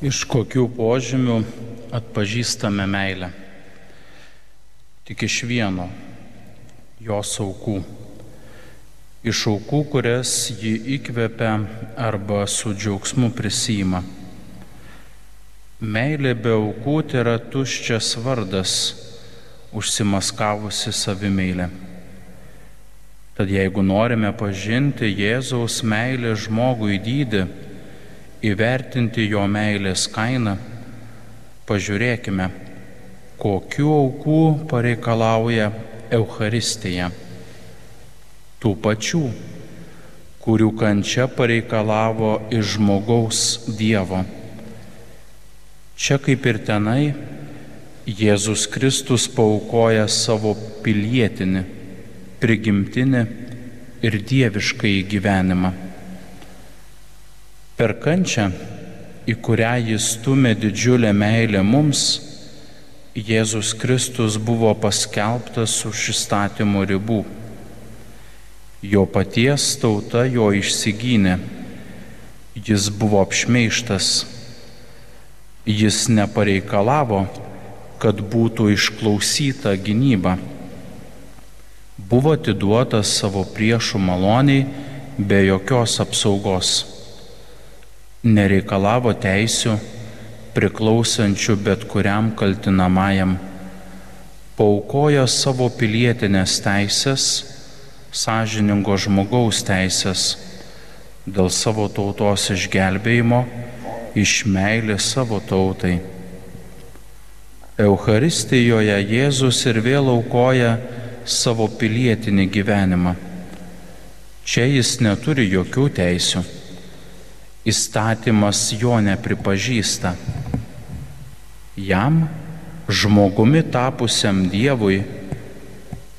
Iš kokių požymių atpažįstame meilę? Tik iš vieno - jos aukų. Iš aukų, kurias ji įkvepia arba su džiaugsmu prisima. Meilė be aukų tai yra tuščias vardas, užsimaskavusi savimeilė. Tad jeigu norime pažinti Jėzaus meilę žmogui dydį, įvertinti jo meilės kainą, pažiūrėkime, kokiu aukų pareikalauja Euharistija. Tų pačių, kurių kančia pareikalavo iš žmogaus Dievo. Čia kaip ir tenai, Jėzus Kristus paukoja savo pilietinį, prigimtinį ir dieviškai gyvenimą. Per kančią, į kurią jis stumė didžiulę meilę mums, Jėzus Kristus buvo paskelbtas už įstatymo ribų. Jo paties tauta jo išsigynė. Jis buvo apšmeištas. Jis nepareikalavo, kad būtų išklausyta gynyba. Buvo atiduotas savo priešų maloniai be jokios apsaugos nereikalavo teisių priklausančių bet kuriam kaltinamajam, paukojo savo pilietinės teisės, sąžiningo žmogaus teisės dėl savo tautos išgelbėjimo, iš meilės savo tautai. Euharistijoje Jėzus ir vėl aukoja savo pilietinį gyvenimą. Čia jis neturi jokių teisių įstatymas jo nepripažįsta. Jam, žmogumi tapusiam Dievui,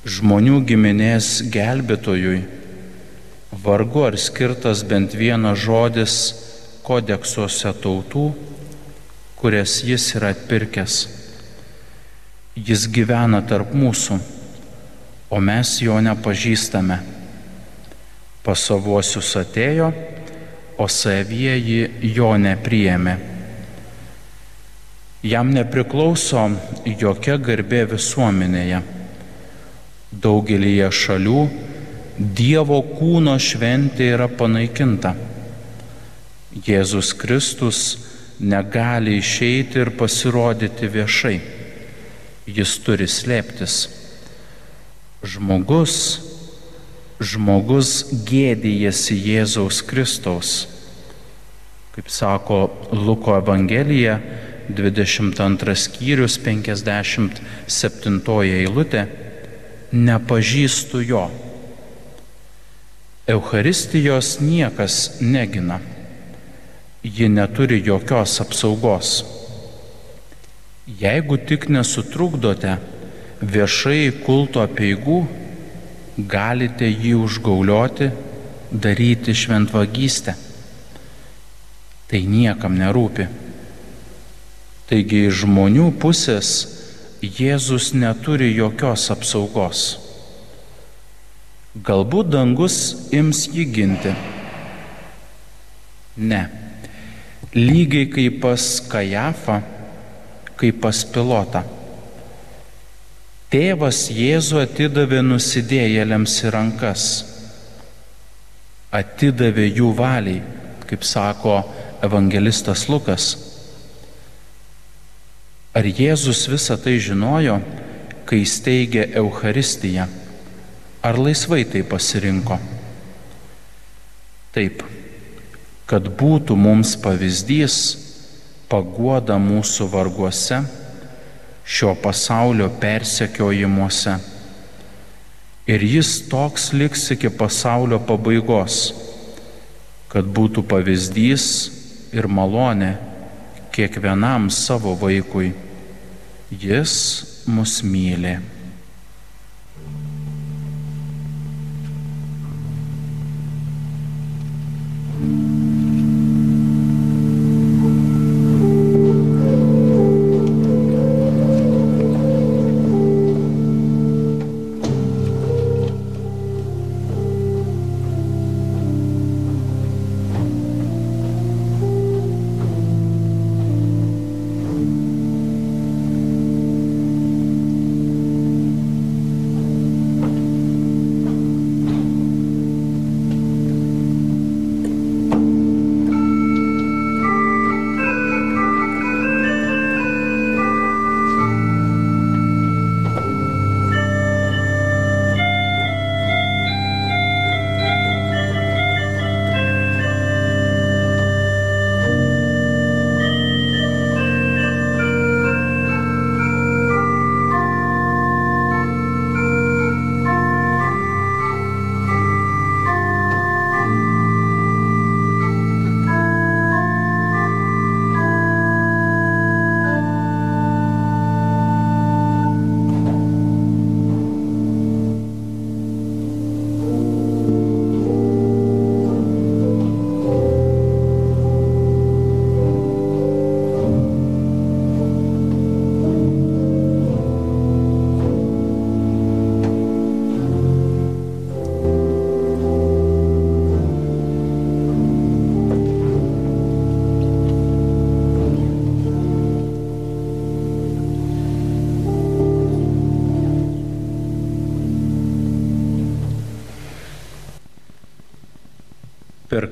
žmonių giminės gelbėtojui, vargu ar skirtas bent vienas žodis kodeksuose tautų, kurias jis yra atpirkęs. Jis gyvena tarp mūsų, o mes jo nepažįstame. Pasavuosius atėjo, o savieji jo nepriėmė. Jam nepriklauso jokia garbė visuomenėje. Daugelįje šalių Dievo kūno šventė yra panaikinta. Jėzus Kristus negali išeiti ir pasirodyti viešai. Jis turi slėptis. Žmogus žmogus gėdėjasi Jėzaus Kristaus. Kaip sako Luko Evangelija, 22 skyrius 57 eilutė, nepažįstu jo. Eucharistijos niekas negina. Ji neturi jokios apsaugos. Jeigu tik nesutrukdote viešai kulto peigų, galite jį užgaulioti, daryti šventvagystę. Tai niekam nerūpi. Taigi iš žmonių pusės Jėzus neturi jokios apsaugos. Galbūt dangus ims jį ginti. Ne. Lygiai kaip pas Kajafą, kaip pas pilotą. Tėvas Jėzų atidavė nusidėjėliams į rankas, atidavė jų valiai, kaip sako evangelistas Lukas. Ar Jėzus visą tai žinojo, kai steigė Euharistiją? Ar laisvai tai pasirinko? Taip, kad būtų mums pavyzdys, paguoda mūsų varguose šio pasaulio persekiojimuose. Ir jis toks liks iki pasaulio pabaigos, kad būtų pavyzdys ir malonė kiekvienam savo vaikui. Jis mus myli.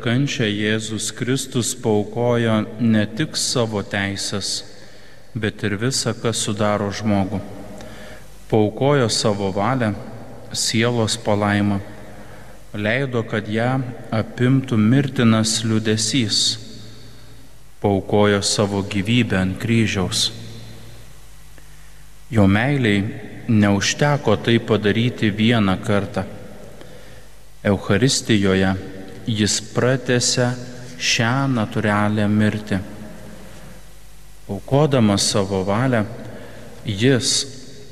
Kančią Jėzus Kristus paukojo ne tik savo teisės, bet ir visą, kas sudaro žmogų. Paukojo savo valią, sielos palaimą, leido, kad ją apimtų mirtinas liudesys, paukojo savo gyvybę ant kryžiaus. Jo meiliai neužteko tai padaryti vieną kartą. Eucharistijoje jis pratęsia šią natūralią mirtį. Aukodamas savo valią, jis,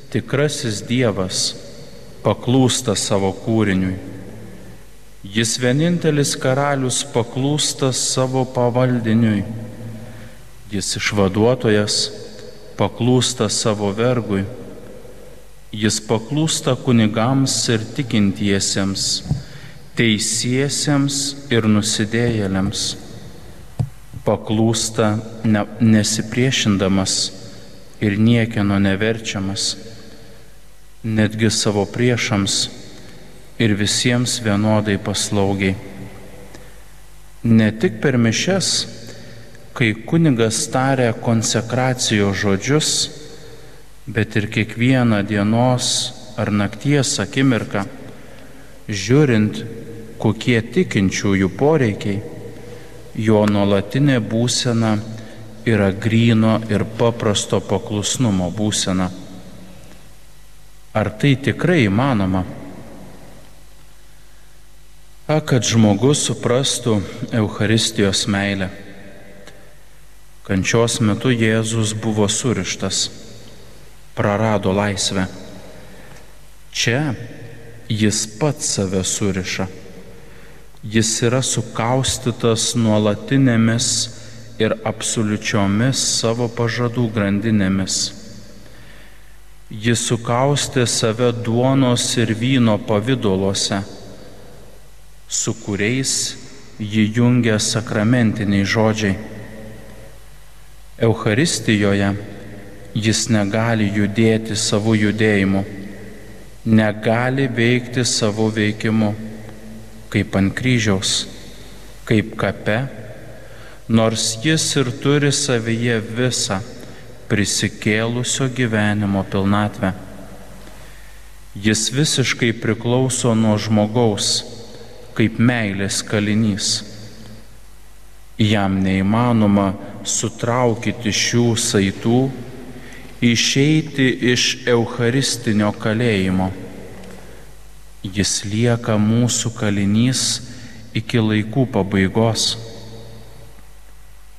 tikrasis Dievas, paklūsta savo kūriniui. Jis vienintelis karalius paklūsta savo pavaldiniui. Jis išvaduotojas paklūsta savo vergui. Jis paklūsta kunigams ir tikintiesiems teisiesiems ir nusidėjėliams. Paklūsta ne, nesipriešindamas ir niekieno neverčiamas, netgi savo priešams ir visiems vienodai paslaugiai. Ne tik per mišes, kai kunigas taria konsekracijos žodžius, bet ir kiekvieną dienos ar nakties akimirką, žiūrint kokie tikinčiųjų poreikiai, jo nuolatinė būsena yra gryno ir paprasto paklusnumo būsena. Ar tai tikrai įmanoma? A, kad žmogus suprastų Euharistijos meilę. Kančios metu Jėzus buvo surištas, prarado laisvę. Čia jis pats save suriša Jis yra sukaustytas nuolatinėmis ir absoliučiomis savo pažadų grandinėmis. Jis sukaustė save duonos ir vyno pavydoluose, su kuriais jį jungia sakramentiniai žodžiai. Eucharistijoje jis negali judėti savo judėjimu, negali veikti savo veikimu kaip ant kryžiaus, kaip kape, nors jis ir turi savyje visą prisikėlusio gyvenimo pilnatvę. Jis visiškai priklauso nuo žmogaus, kaip meilės kalinys. Jam neįmanoma sutraukyti šių saitų, išeiti iš Eucharistinio kalėjimo Jis lieka mūsų kalinys iki laikų pabaigos.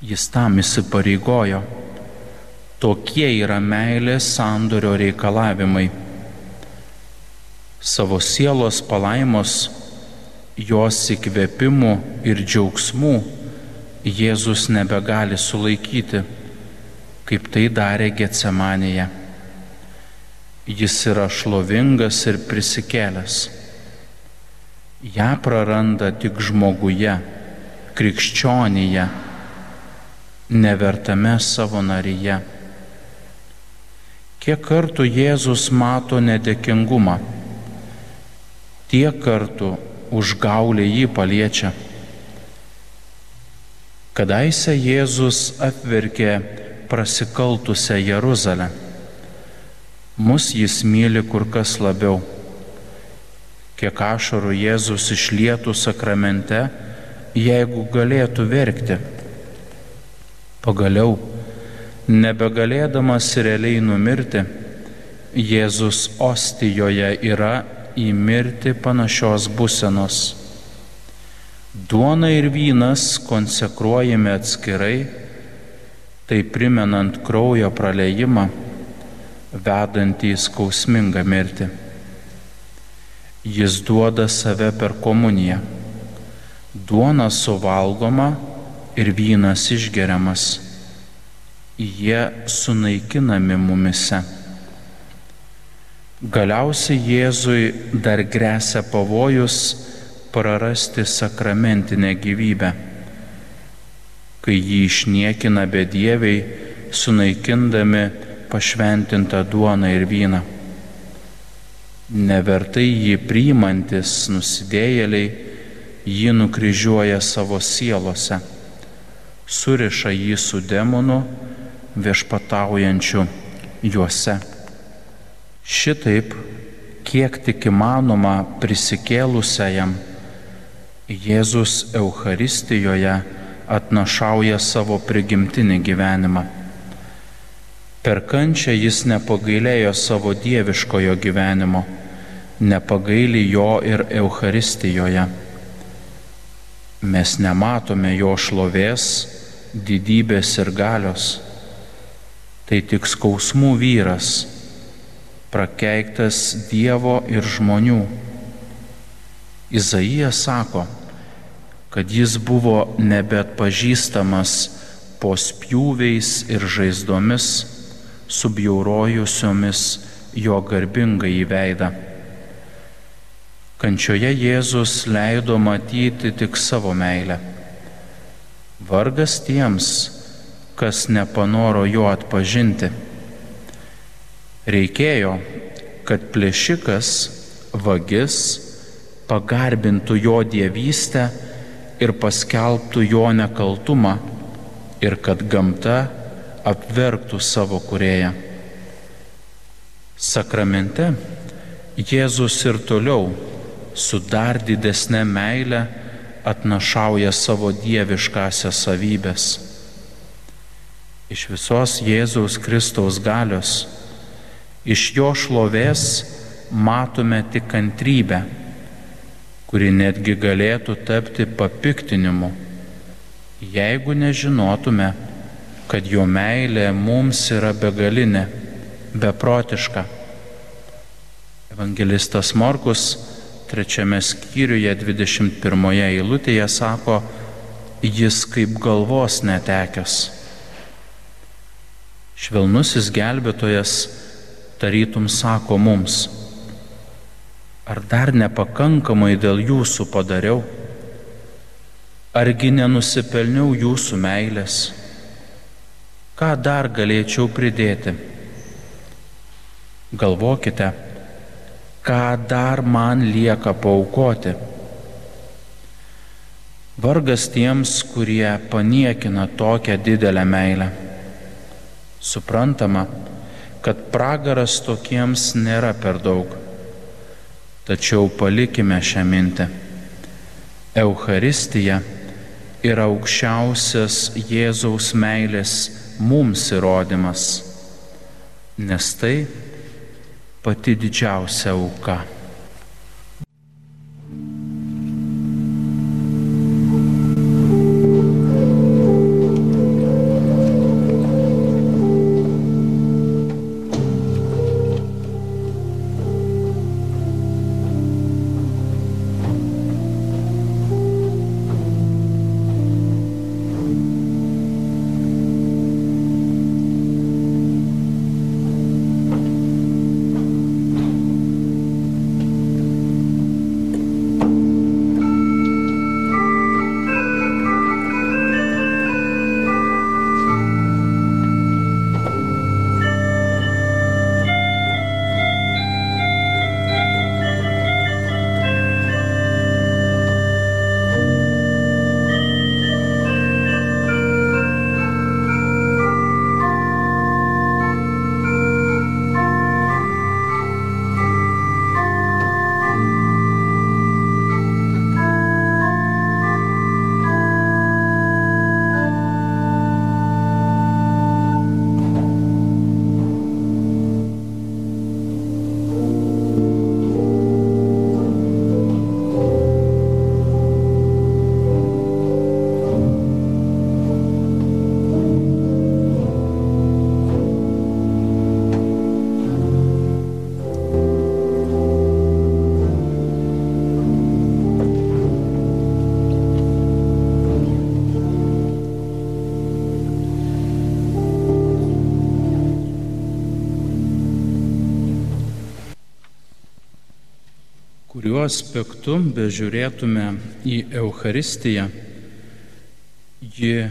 Jis tam įsipareigojo. Tokie yra meilės sandorio reikalavimai. Savo sielos palaimos, jos įkvėpimų ir džiaugsmų Jėzus nebegali sulaikyti, kaip tai darė Getsemanėje. Jis yra šlovingas ir prisikėlęs ją praranda tik žmoguje, krikščionyje, nevertame savo naryje. Kiek kartų Jėzus mato nedėkingumą, tiek kartų užgaulė jį paliečia. Kadaise Jėzus apverkė prasikaltusią Jeruzalę. Mus jis myli kur kas labiau kiek ašarų Jėzus išlietų sakramente, jeigu galėtų verkti. Pagaliau, nebegalėdamas realiai numirti, Jėzus ostijoje yra į mirtį panašios būsenos. Duona ir vynas konsekruojami atskirai, tai primenant kraujo praleimą, vedantį į skausmingą mirtį. Jis duoda save per komuniją. Duona suvalgoma ir vynas išgeriamas. Jie sunaikinami mumise. Galiausiai Jėzui dar grėsia pavojus prarasti sakramentinę gyvybę, kai jį išniekina bedieviai, sunaikindami pašventintą duoną ir vyną nevertai jį priimantis nusidėjėliai jį nukryžiuoja savo sielose, suriša jį su demonu viešpataujančiu juose. Šitaip, kiek tik įmanoma prisikėlusiajam, Jėzus Euharistijoje atnašauja savo prigimtinį gyvenimą. Per kančią jis nepagailėjo savo dieviškojo gyvenimo, nepagailį jo ir Euharistijoje. Mes nematome jo šlovės, didybės ir galios. Tai tik skausmų vyras, prakeiktas Dievo ir žmonių. Izaijas sako, kad jis buvo nebet pažįstamas po spjūviais ir žaizdomis, subjaurojusiomis jo garbingą įveidą. Kančioje Jėzus leido matyti tik savo meilę. Vargas tiems, kas nepanoro jo atpažinti. Reikėjo, kad plėšikas, vagis pagarbintų jo dievystę, ir paskelbtų jo nekaltumą ir kad gamta apverktų savo kurėją. Sakramente Jėzus ir toliau su dar didesnė meile atnašauja savo dieviškasias savybės. Iš visos Jėzaus Kristaus galios, iš jo šlovės matome tik kantrybę kuri netgi galėtų tapti papiktinimu, jeigu nežinotume, kad jo meilė mums yra begalinė, beprotiška. Evangelistas Morkus trečiame skyriuje 21 eilutėje sako, jis kaip galvos netekęs. Švelnusis gelbėtojas tarytum sako mums, Ar dar nepakankamai dėl jūsų padariau? Argi nenusipelniau jūsų meilės? Ką dar galėčiau pridėti? Galvokite, ką dar man lieka paukoti. Vargas tiems, kurie paniekina tokią didelę meilę. Suprantama, kad pragaras tokiems nėra per daug. Tačiau palikime šią mintį. Euharistija yra aukščiausias Jėzaus meilės mums įrodymas, nes tai pati didžiausia auka. Kuriuo aspektu bežiūrėtume į Euharistiją, ji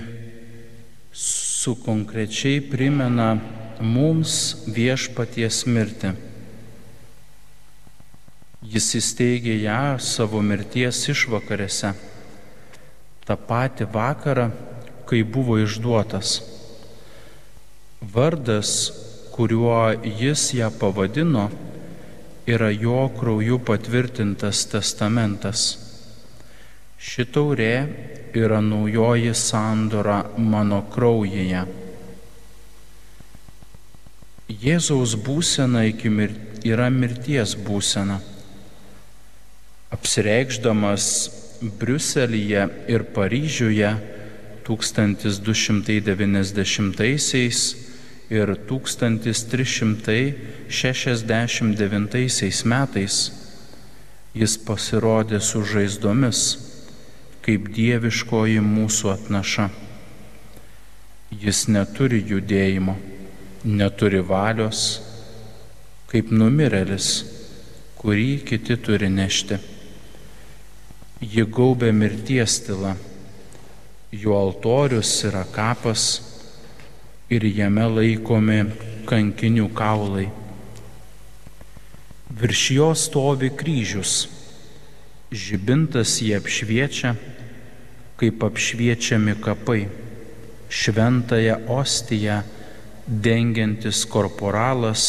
su konkrečiai primena mums viešpaties mirtį. Jis įsteigė ją savo mirties išvakarėse tą patį vakarą, kai buvo išduotas. Vardas, kuriuo jis ją pavadino, yra jo krauju patvirtintas testamentas. Ši taurė yra naujoji sandora mano kraujyje. Jėzaus būsena mir yra mirties būsena. Apsireikšdamas Briuselyje ir Paryžiuje 1290 ir 1369 metais jis pasirodė su žaizdomis kaip dieviškoji mūsų atnaša. Jis neturi judėjimo, neturi valios, kaip numirėlis, kurį kiti turi nešti. Ji gaubė mirties tyla, jo altorius yra kapas ir jame laikomi kankinių kaulai. Virš jo stovi kryžius, žibintas jį apšviečia kaip apšviečiami kapai, šventąją ostiją dengiantis korporalas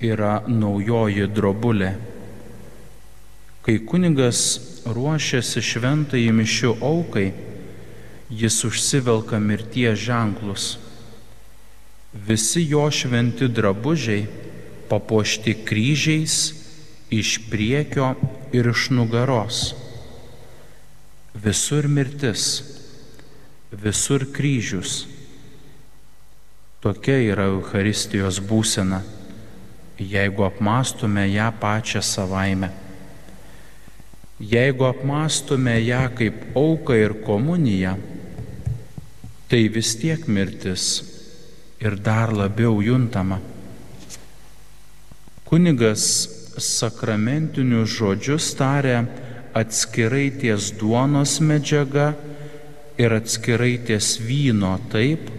yra naujoji drobulė. Kai kunigas ruošiasi šventai mišių aukai, jis užsivelka mirties ženklus. Visi jo šventi drabužiai papuošti kryžiais iš priekio ir iš nugaros Visur mirtis, visur kryžius. Tokia yra Euharistijos būsena, jeigu apmastume ją pačią savaime. Jeigu apmastume ją kaip auką ir komuniją, tai vis tiek mirtis ir dar labiau juntama. Kunigas sakramentinius žodžius taria atskirai ties duonos medžiaga ir atskirai ties vyno taip,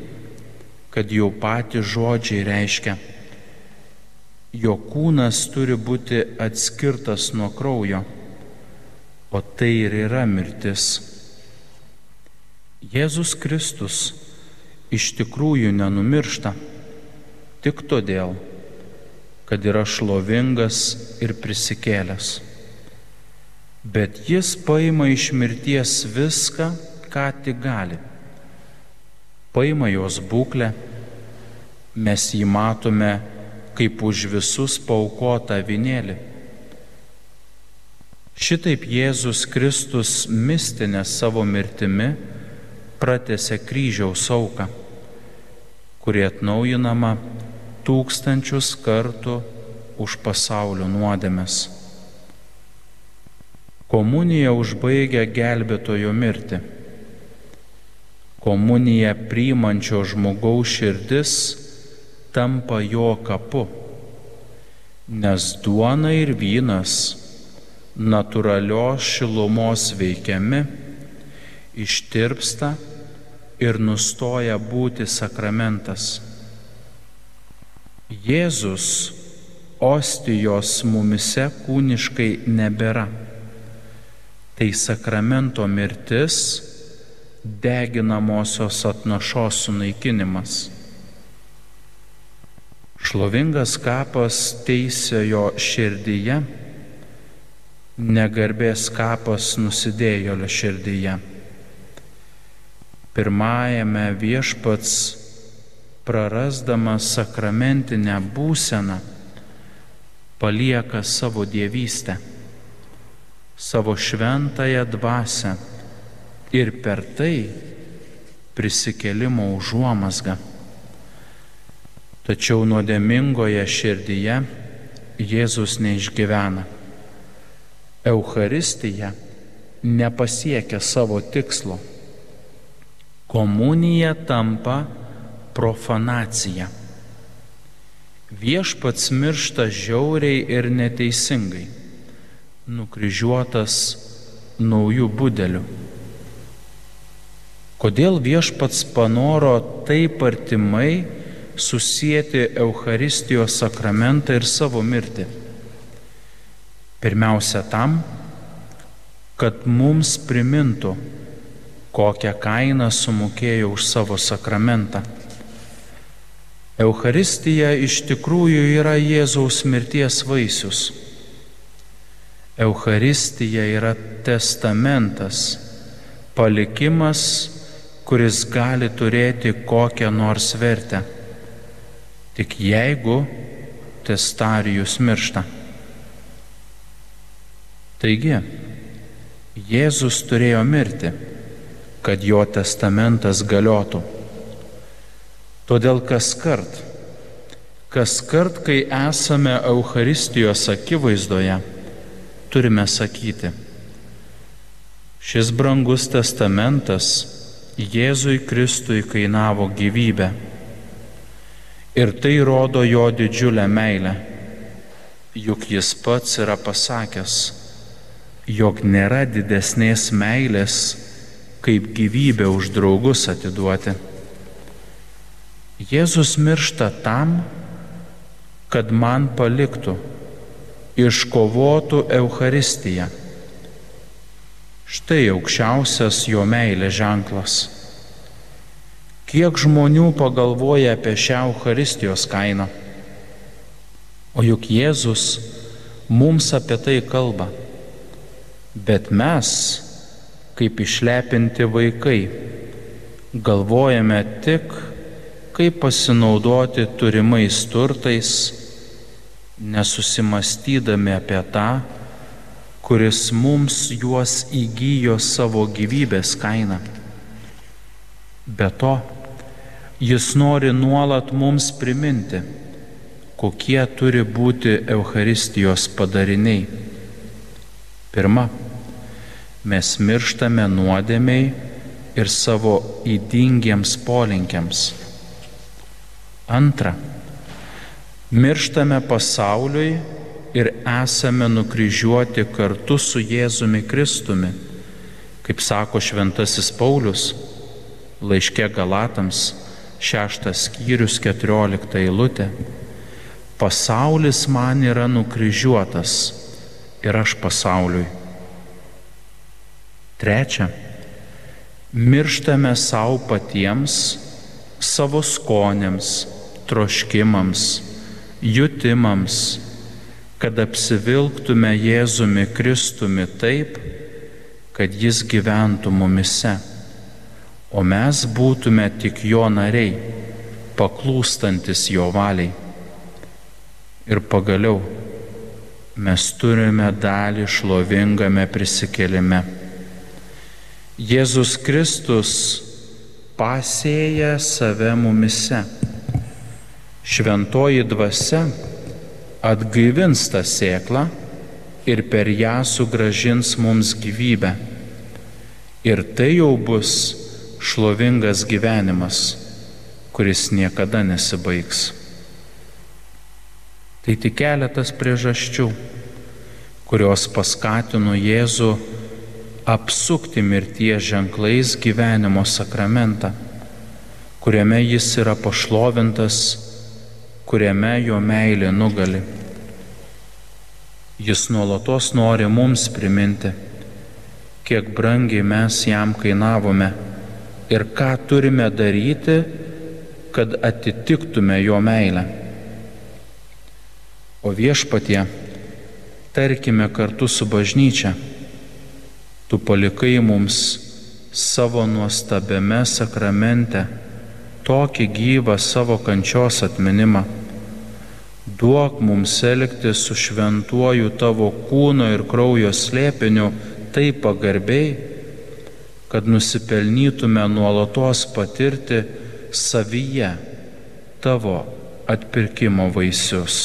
kad jau patys žodžiai reiškia, jo kūnas turi būti atskirtas nuo kraujo, o tai ir yra mirtis. Jėzus Kristus iš tikrųjų nenumiršta tik todėl, kad yra šlovingas ir prisikėlęs bet jis paima iš mirties viską, ką tik gali. Paima jos būklę, mes jį matome kaip už visus paukotą vinėlį. Šitaip Jėzus Kristus mistinę savo mirtimi pratėse kryžiaus auką, kuri atnaujinama tūkstančius kartų už pasaulio nuodėmes. Komunija užbaigia gelbėtojo mirtį. Komunija priimančio žmogaus širdis tampa jo kapu, nes duona ir vynas natūralios šilumos veikiami ištirpsta ir nustoja būti sakramentas. Jėzus ostijos mumise kūniškai nebėra tai sakramento mirtis, deginamosios atnašos sunaikinimas. Šlovingas kapas teisėjo širdyje, negarbės kapas nusidėjolio širdyje. Pirmajame viešpats prarasdamas sakramentinę būseną palieka savo dievystę savo šventąją dvasę ir per tai prisikelimo užuomasgą. Tačiau nuodėmingoje širdyje Jėzus neišgyvena. Euharistija nepasiekia savo tikslo. Komunija tampa profanacija. Viešpats miršta žiauriai ir neteisingai nukryžiuotas naujų budelių. Kodėl viešpats panoro taip artimai susijęti Euharistijos sakramentą ir savo mirtį? Pirmiausia tam, kad mums primintų, kokią kainą sumokėjo už savo sakramentą. Euharistija iš tikrųjų yra Jėzaus mirties vaisius. Euharistija yra testamentas, palikimas, kuris gali turėti kokią nors vertę. Tik jeigu testarijus miršta. Taigi, Jėzus turėjo mirti, kad jo testamentas galiotų. Todėl kas kart, kas kart, kai esame Euharistijos akivaizdoje, turime sakyti, šis brangus testamentas Jėzui Kristui kainavo gyvybę. Ir tai rodo jo didžiulę meilę, juk jis pats yra pasakęs, jog nėra didesnės meilės, kaip gyvybę už draugus atiduoti. Jėzus miršta tam, kad man paliktų, iškovotų Euharistiją. Štai aukščiausias jo meilės ženklas. Kiek žmonių pagalvoja apie šią Euharistijos kainą? O juk Jėzus mums apie tai kalba. Bet mes, kaip išlepinti vaikai, galvojame tik, kaip pasinaudoti turimais turtais, nesusimastydami apie tą, kuris mums juos įgyjo savo gyvybės kainą. Be to, jis nori nuolat mums priminti, kokie turi būti Euharistijos padariniai. Pirma, mes mirštame nuodėmiai ir savo įdingiems polinkiams. Antra, mirštame pasauliui ir esame nukryžiuoti kartu su Jėzumi Kristumi, kaip sako Šventasis Paulius laiške Galatams, šeštas skyrius, keturiolikta eilutė. Pasaulis man yra nukryžiuotas ir aš pasauliui. Trečia, mirštame savo patiems, savo skonėms, troškimams, jutimams, kad apsivilktume Jėzumi Kristumi taip, kad Jis gyventų mumise, o mes būtume tik Jo nariai, paklūstantis Jo valiai. Ir pagaliau, mes turime dalį šlovingame prisikelime. Jėzus Kristus pasėja save mumise. Šventoji dvasia atgaivins tą sėklą ir per ją sugražins mums gyvybę. Ir tai jau bus šlovingas gyvenimas, kuris niekada nesibaigs. Tai tik keletas priežasčių, kurios paskatino Jėzų apsukti mirties ženklais gyvenimo sakramentą, kuriame jis yra pašlovintas, kuriame jo meilė nugali. Jis nuolatos nori mums priminti, kiek brangiai mes jam kainavome ir ką turime daryti, kad atitiktume jo meilę. O viešpatie, tarkime kartu su bažnyčia, tu palikai mums savo nuostabiame sakramente tokį gyvą savo kančios atminimą. Duok mums elgti su šventuoju tavo kūno ir kraujo slėpiniu taip pagarbiai, kad nusipelnytume nuolatos patirti savyje tavo atpirkimo vaisius.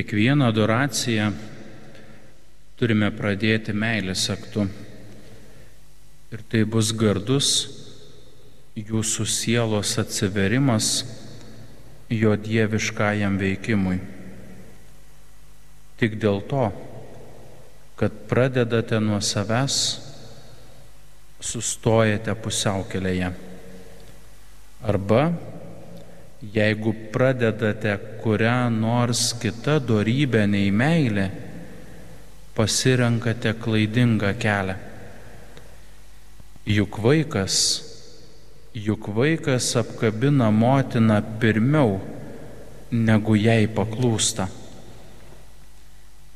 Kiekvieną adoraciją turime pradėti meilės aktu. Ir tai bus gardus jūsų sielos atsiverimas jo dieviškajam veikimui. Tik dėl to, kad pradedate nuo savęs, sustojate pusiaukelėje. Arba jeigu pradedate kurią nors kitą darybę nei meilė, pasirenkate klaidingą kelią. Juk vaikas, juk vaikas apkabina motiną pirmiau, negu jai paklūsta.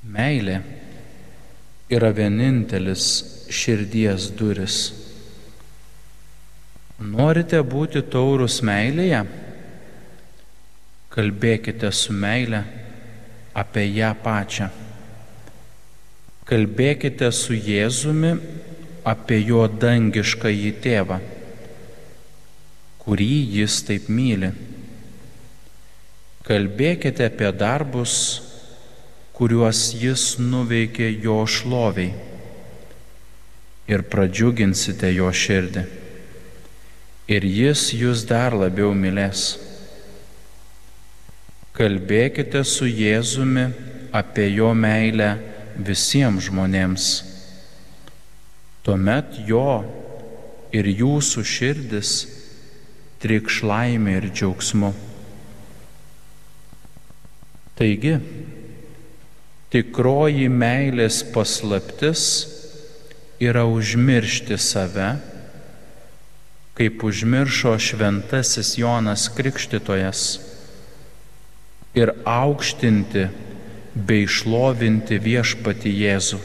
Meilė yra vienintelis širdies duris. Norite būti taurus meilėje? Kalbėkite su meile apie ją pačią. Kalbėkite su Jėzumi apie jo dangišką į tėvą, kurį jis taip myli. Kalbėkite apie darbus, kuriuos jis nuveikė jo šloviai ir pradžiuginsite jo širdį. Ir jis jūs dar labiau mylės. Kalbėkite su Jėzumi apie jo meilę visiems žmonėms. Tuomet jo ir jūsų širdis trikš laimė ir džiaugsmu. Taigi, tikroji meilės paslaptis yra užmiršti save, kaip užmiršo šventasis Jonas Krikštytojas ir aukštinti bei šlovinti viešpati Jėzų.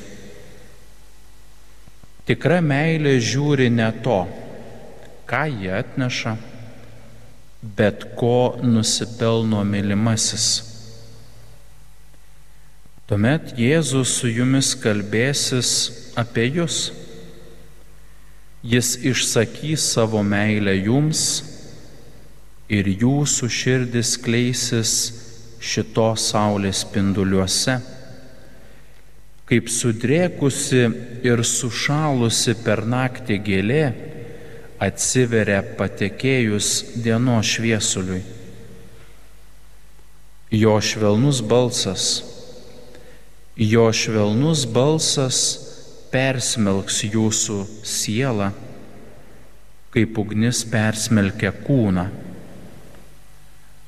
Tikra meilė žiūri ne to, ką jie atneša, bet ko nusipelno mylimasis. Tuomet Jėzus su jumis kalbėsis apie jūs. Jis išsakys savo meilę jums ir jūsų širdis kleisis šitos saulės spinduliuose, kaip sudrėkusi ir sušalusi per naktį gėlė atsiveria patekėjus dienos šviesuliui. Jo švelnus balsas, jo švelnus balsas persmelks jūsų sielą, kaip ugnis persmelkia kūną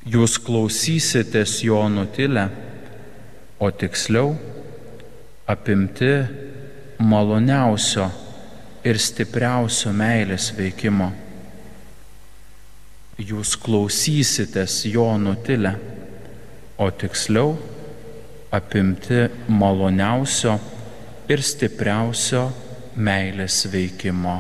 Jūs klausysitės jo nutilę, o tiksliau apimti maloniausio ir stipriausio meilės veikimo. Jūs klausysitės jo nutilę, o tiksliau apimti maloniausio ir stipriausio meilės veikimo.